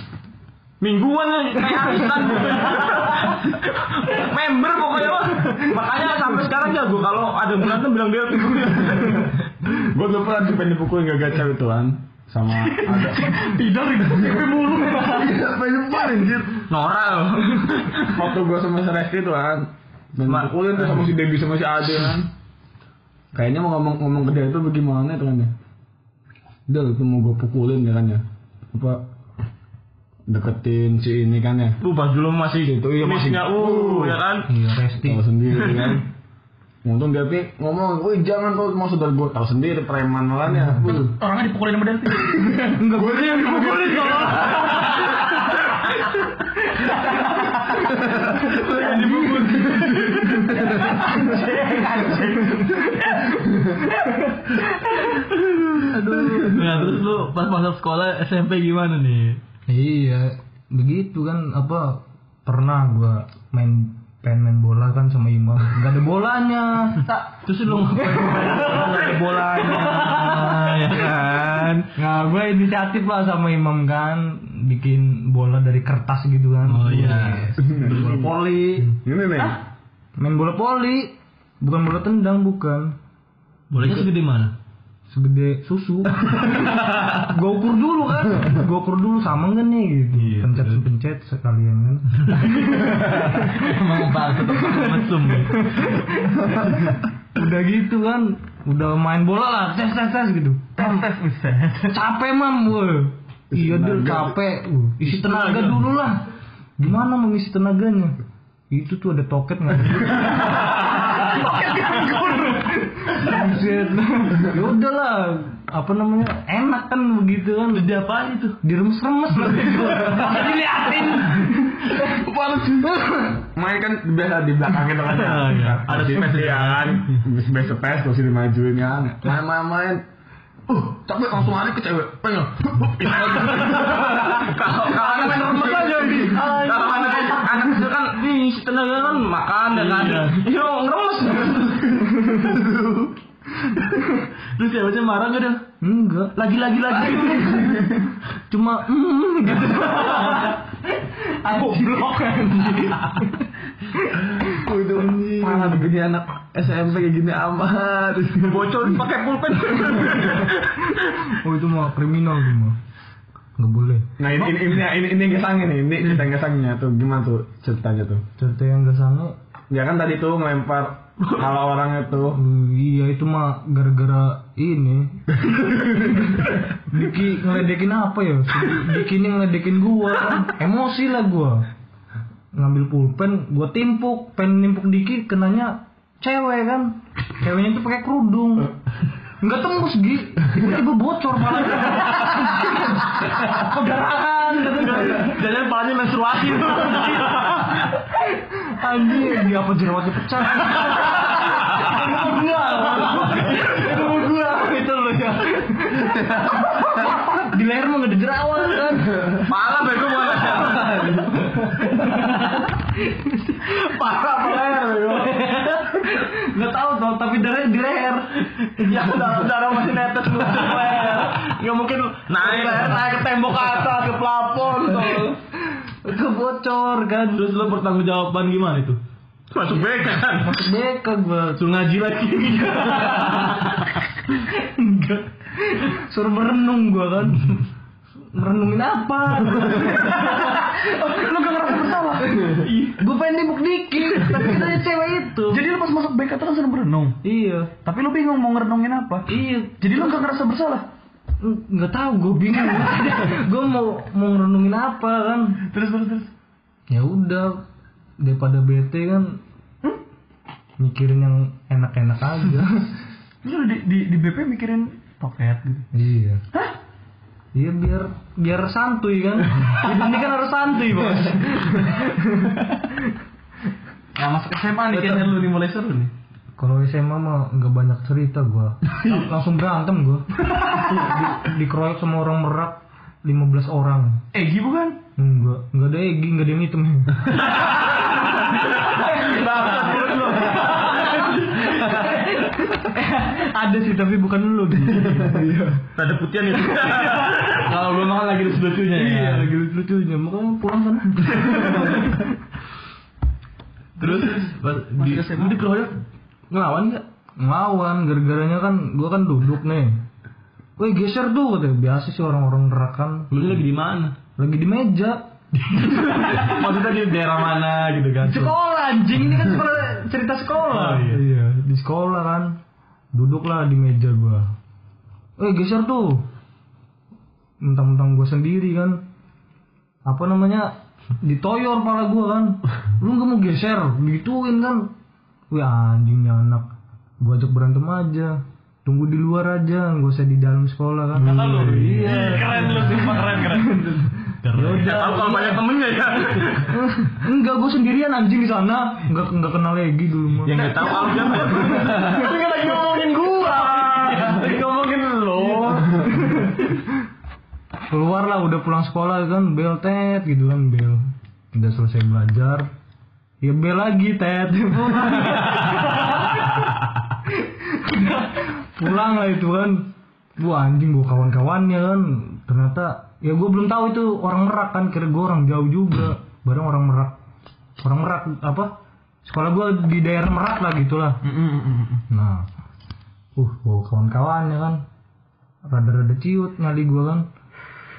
Mingguan arisan. Member pokoknya mah. Makanya sampai sekarang jago kalau ada berantem bilang dia tuh. Gue dulu pernah dipengen dipukulin gak gacha itu kan sama ada Tidak itu mulu. Pengen dipukulin anjir. Nora loh. Waktu gue sama si Reski tuh kan Dan dipukulin tuh sama si Debbie sama si Ade kan Kayaknya mau ngomong ngomong ke dia itu bagaimana itu kan ya Del itu mau gue pukulin ya kan ya Apa Deketin si ini kan ya Lu pas dulu masih Itu, iya, masih- Miss-nya, uh, ya kan. iya resti Tahu sendiri kan Untung dia pi ngomong, wih jangan kau mau saudara gue tahu sendiri preman kan ya. Orangnya dipukulin sama Delphi. enggak gue yang dipukulin kalau Nah terus lu pas masuk sekolah SMP gimana nih? Iya, begitu kan apa pernah gua main pengen main bola kan sama Imam nggak ada bolanya tak Terus lu ngapain? Nggak ada bolanya, ya kan? nah gue inisiatif lah sama Imam kan bikin bola dari kertas gitu kan Oh iya. bola poli Ini nih. main bola poli bukan bola tendang bukan Bolanya segede mana? Segede susu. Gue ukur dulu kan. Gue ukur dulu sama nggak nih gitu. Iya, pencet terus? pencet sekalian kan. Emang tetap mesum. udah gitu kan. Udah main bola lah tes tes tes gitu. Tes tes buset. capek mam gue iya deh capek Uh, isi tenaga dulu lah. gimana mengisi tenaganya? Itu tuh ada toket nggak Buset. ya udahlah apa namanya enak kan begitu kan Jadi apaan itu? diremes-remes lah masa diliatin Main kan biasa di belakang gitu kan. Ah, iya. Ada space space kan. Space space terus dimajuin kan. Main-main-main. Uh, tapi langsung lari ke cewek. Pengen. Kalau anak main remes aja di. Kalau anak anak kecil kan nih si tenaga kan makan ya kan. Yo ngeremes. Terus ceweknya marah gak dah? enggak Lagi lagi lagi. cuma mm, gitu Goblok Oh, itu parah begini anak SMP kayak gini amat. Bocor pakai pulpen. oh itu mah kriminal mah nggak boleh. Nah ini ini ini ini, ini gesangnya nih. Ini. Cerita gesangnya tuh gimana tuh ceritanya tuh? cerita yang sange Ya kan tadi tuh ngelempar kalau orang itu iya itu mah gara-gara ini. Diki ngeledekin apa ya? Diki ini ngeledekin gua. Kan emosi lah gua. Ngambil pulpen gua timpuk. Pen nimpuk Diki kenanya cewek kan. Ceweknya tuh pakai kerudung nggak tembus Gi. Tiba-tiba bocor malah. Perdarahan gitu Jangan palanya menstruasi. Anjir dia apa jerawatnya pecah? Itu gua itu gua itu lo Di leher mah nggak jerawat kan. Malah bego bukan Parah bego. Nggak tahu tuh, tapi darahnya di leher. Ya darah darah masih netes ke leher. Nggak mungkin Naik. leher naik ke tembok atas ke plafon tuh. Itu bocor kan. Terus lo bertanggung jawaban gimana itu? Masuk BK kan. Masuk BK gua. Suruh ngaji lagi. Enggak. Suruh merenung gua kan. Merenungin apa? lu gak bersalah? Gue pengen nibuk dikit, tapi kita cewek itu. Jadi lu pas masuk BK tuh kan berenung. Iya. Tapi lu bingung mau ngerenungin apa? Iya. Jadi lu nggak ngerasa bersalah? Nggak tahu, gue bingung. gue mau mau ngerenungin apa kan? Terus terus terus. Ya udah, daripada bete kan, mikirin yang enak-enak aja. Lu di, di, di BP mikirin toket gitu. iya. Iya biar biar santuy kan. Hidup ini kan harus santuy bos. Nah masuk SMA nih kayaknya lu nih mulai seru nih. Kalau SMA mah nggak banyak cerita gua. Lang- langsung berantem gua. Di, dikeroyok sama orang merak 15 orang. Egi bukan? Enggak, enggak ada Egi, enggak ada yang hitam. ada sih tapi bukan lu. Ada putihan itu. Kalau gue makan lagi lucu-lucunya ya. Iya, lagi lucu-lucunya. Makanya pulang kan. Terus pas di lu dikeroyok ngelawan nggak? Ngelawan, gara-garanya kan gua kan duduk nih. Woi geser tuh katanya. Biasa sih orang-orang nerakan Lu lagi di mana? lagi di meja. Maksudnya di daerah mana gitu kan? Sekolah anjing ini kan sekolah cerita sekolah. Oh, iya. iya, di sekolah kan. Duduklah di meja gua. Eh geser tuh. Mentang-mentang gua sendiri kan. Apa namanya? Ditoyor pala gua kan. Lu nggak mau geser, gituin kan. Wih anjing nih anak. Gua ajak berantem aja. Tunggu di luar aja, gak usah di dalam sekolah kan. Kata lu. Iya. Keren lu sumpah keren keren. Keren. Ya tahu kalau banyak temennya ya. Enggak, gue sendirian anjing di sana. Enggak enggak kenal lagi dulu mah. Yang nggak tahu kalau siapa. Tapi kan lagi ngomongin gua. Lagi ngomongin lo. keluar lah udah pulang sekolah kan bel tet gitu kan bel udah selesai belajar ya bel lagi tet Udah, pulang lah itu kan gua anjing gua kawan-kawannya kan ternyata ya gua belum tahu itu orang merak kan kira gua orang jauh juga. Bareng orang merak. Orang merak apa? Sekolah gua di daerah merak lah gitulah. Nah, uh, bawa kawan-kawannya kan, rada-rada ciut ngali gua kan.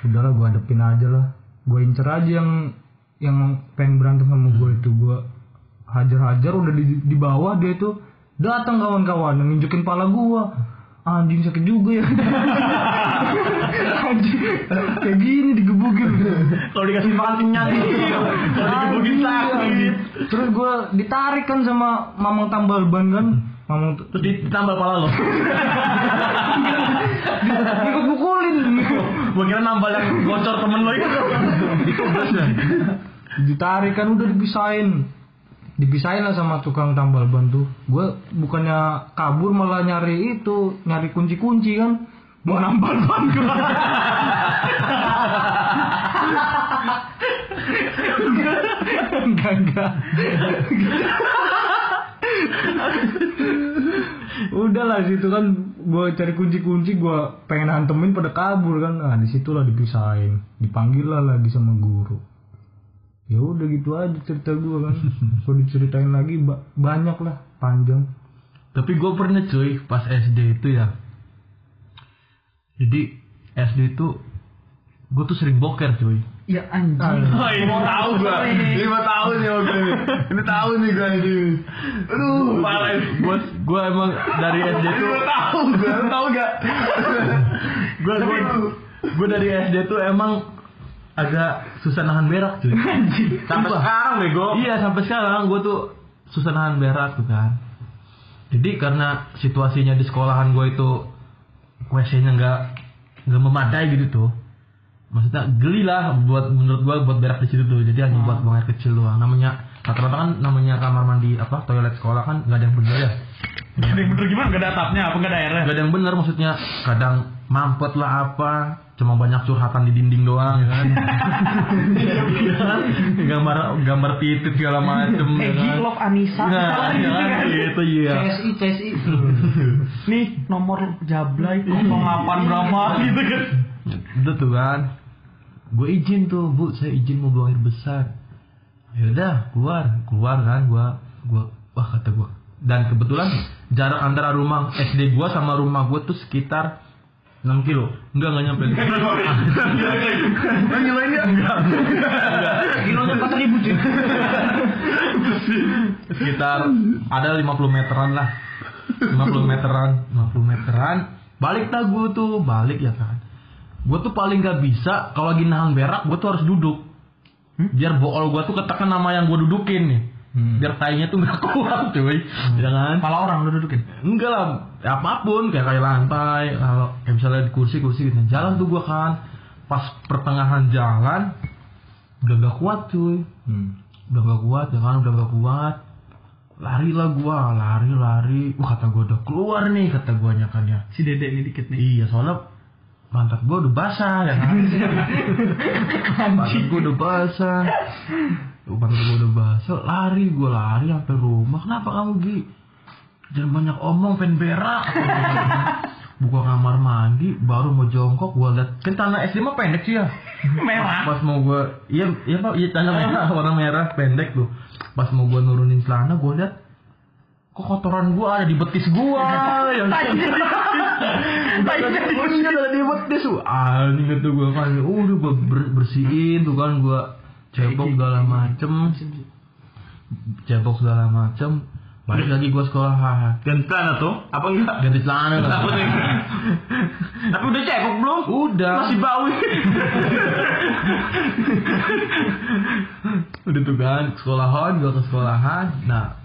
Udahlah gua hadepin aja lah. Gua incer aja yang yang pengen berantem sama gua itu. Gua hajar-hajar udah di, di bawah dia itu. Datang kawan-kawan nginjekin pala gua. Anjing sakit juga ya. Anjing kayak gini digebukin. Kalau dikasih makan kenyang. Kalau digebukin sakit. Terus gua ditarik kan sama Mamang Tambal Ban kan. Mamang Terus ditambal pala lo. ikut pukulin Gua kira nambal yang gocor temen lo itu. Ditarik kan udah dipisahin dipisahin lah sama tukang tambal ban tuh. Gue bukannya kabur malah nyari itu nyari kunci-kunci kan. Mau nambal ban enggak enggak. Udahlah situ kan gue cari kunci-kunci gue pengen hantemin pada kabur kan. Nah di situlah dipisahin. Dipanggil lah lagi sama guru ya udah gitu aja cerita gue kan kalau diceritain lagi ba- banyak lah panjang Tapi gue pernah cuy pas SD itu ya. Jadi SD itu gue tuh sering boker cuy. Ya anjing. Oh, ini mau tahu gua. Ini mau tahu nih oke. Ini tahu nih gua ini. Aduh, parah ini. Gue gue emang dari SD tuh mau tahu gua. Lu tahu gak? gue gue gue dari SD tuh emang agak susah nahan berak cuy. Sampai Sumpah. sekarang bego. Iya sampai sekarang gue tuh susah nahan berak tuh kan. Jadi karena situasinya di sekolahan gue itu WC-nya nggak nggak memadai gitu tuh. Maksudnya geli lah buat menurut gue buat berak di situ tuh. Jadi hanya buat buang air kecil doang. Namanya rata-rata kan namanya kamar mandi apa toilet sekolah kan nggak ada yang bener ya. Gak ada yang bener gimana? Gak ada atapnya apa gak ada airnya? Gak ada yang bener maksudnya kadang mampet lah apa cuma banyak curhatan di dinding doang ya kan gambar gambar titit segala macem ya Egi kan? love Anissa. nah, ya kan? gitu iya CSI CSI Nih nomor jablay 08 berapa gitu kan. itu tuh kan gue izin tuh bu saya izin mau buang air besar ya udah keluar keluar kan gue gue wah kata gue dan kebetulan jarak antara rumah SD gue sama rumah gue tuh sekitar 6 kilo? Enggak enggak nyampe. Ngilain ya? kilonya empat ribu cuy sekitar ada 50 meteran lah. 50 meteran 50 meteran. Balik dah gue tuh balik ya kan. Gue tuh paling gak bisa kalau lagi nahan berak gue tuh harus duduk. Biar bool gue tuh ketekan nama yang gue dudukin nih biar tainya tuh gak kuat cuy. Ya kan? Pala orang lu dudukin. enggak lah. Ya apa pun kayak kayak lantai kalau kayak misalnya di kursi kursi gitu. Jalan tuh gue kan pas pertengahan jalan udah gak kuat cuy. Udah gak kuat ya kan? Udah gak kuat. Lari lah gua lari lari. Wah kata gua udah keluar nih kata guanya kan ya Si Dede ini dikit nih. iya soalnya pantat gua udah basah ya kan? Pantat gua udah basah Pantat gua udah basah lari gua lari sampai rumah. Kenapa kamu Gi? Jangan banyak omong pengen berak. Buka kamar mandi baru mau jongkok gua liat kan tanah SD mah pendek sih ya? Merah. pas mau gua iya iya pak. Iya tanah merah warna merah pendek tuh. Pas mau gua nurunin celana gua liat kok kotoran gua ada di betis gua? Yang ada di betis tuh. Anjing itu gua kan udah gua ber- bersihin tuh kan gua cebok segala macem cebok segala macem balik lagi gua sekolah Ganti celana tuh? Apa enggak? ganti celana nih? Tapi udah cebok belum? udah Masih bau. udah tuh kan sekolahan gua ke sekolahan nah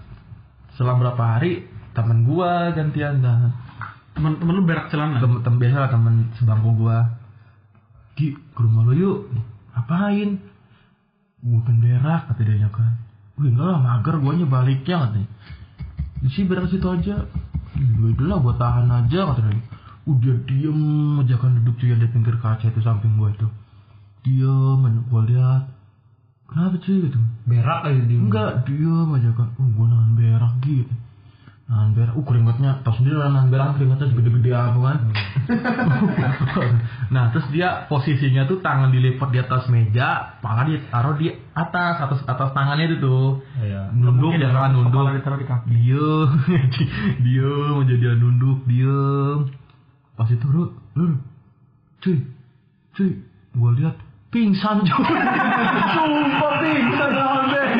selang berapa hari temen gua gantian dah Temen-temen lu berak celana. temen, temen biasa lah temen sebangku gua Gi ke rumah lu yuk ngapain pengen berak kata dia kan. Wih enggak lah mager guanya baliknya katanya di sini berak situ aja. "Ya udah lah gua tahan aja kata dia. Udah diem aja kan duduk cuy di pinggir kaca itu samping gua itu. Diem gua lihat. Kenapa cuy gitu? Berak aja di Enggak, diem aja kan. Oh, gua nahan berak gitu. Nahan berak. Uh, keringetnya, tau sendiri lah nahan berak keringetnya segede-gede apa kan. nah, terus dia posisinya tuh tangan dilipat di atas meja, pala dia taruh di atas, atas atas tangannya itu tuh. Iya. Nunduk kan, nunduk. Kepala ditaruh di kaki. Diem, diem aja dia nunduk, diem. Pas itu lu, lu, cuy, cuy, gua lihat pingsan cuy. Sumpah pingsan nahan berak.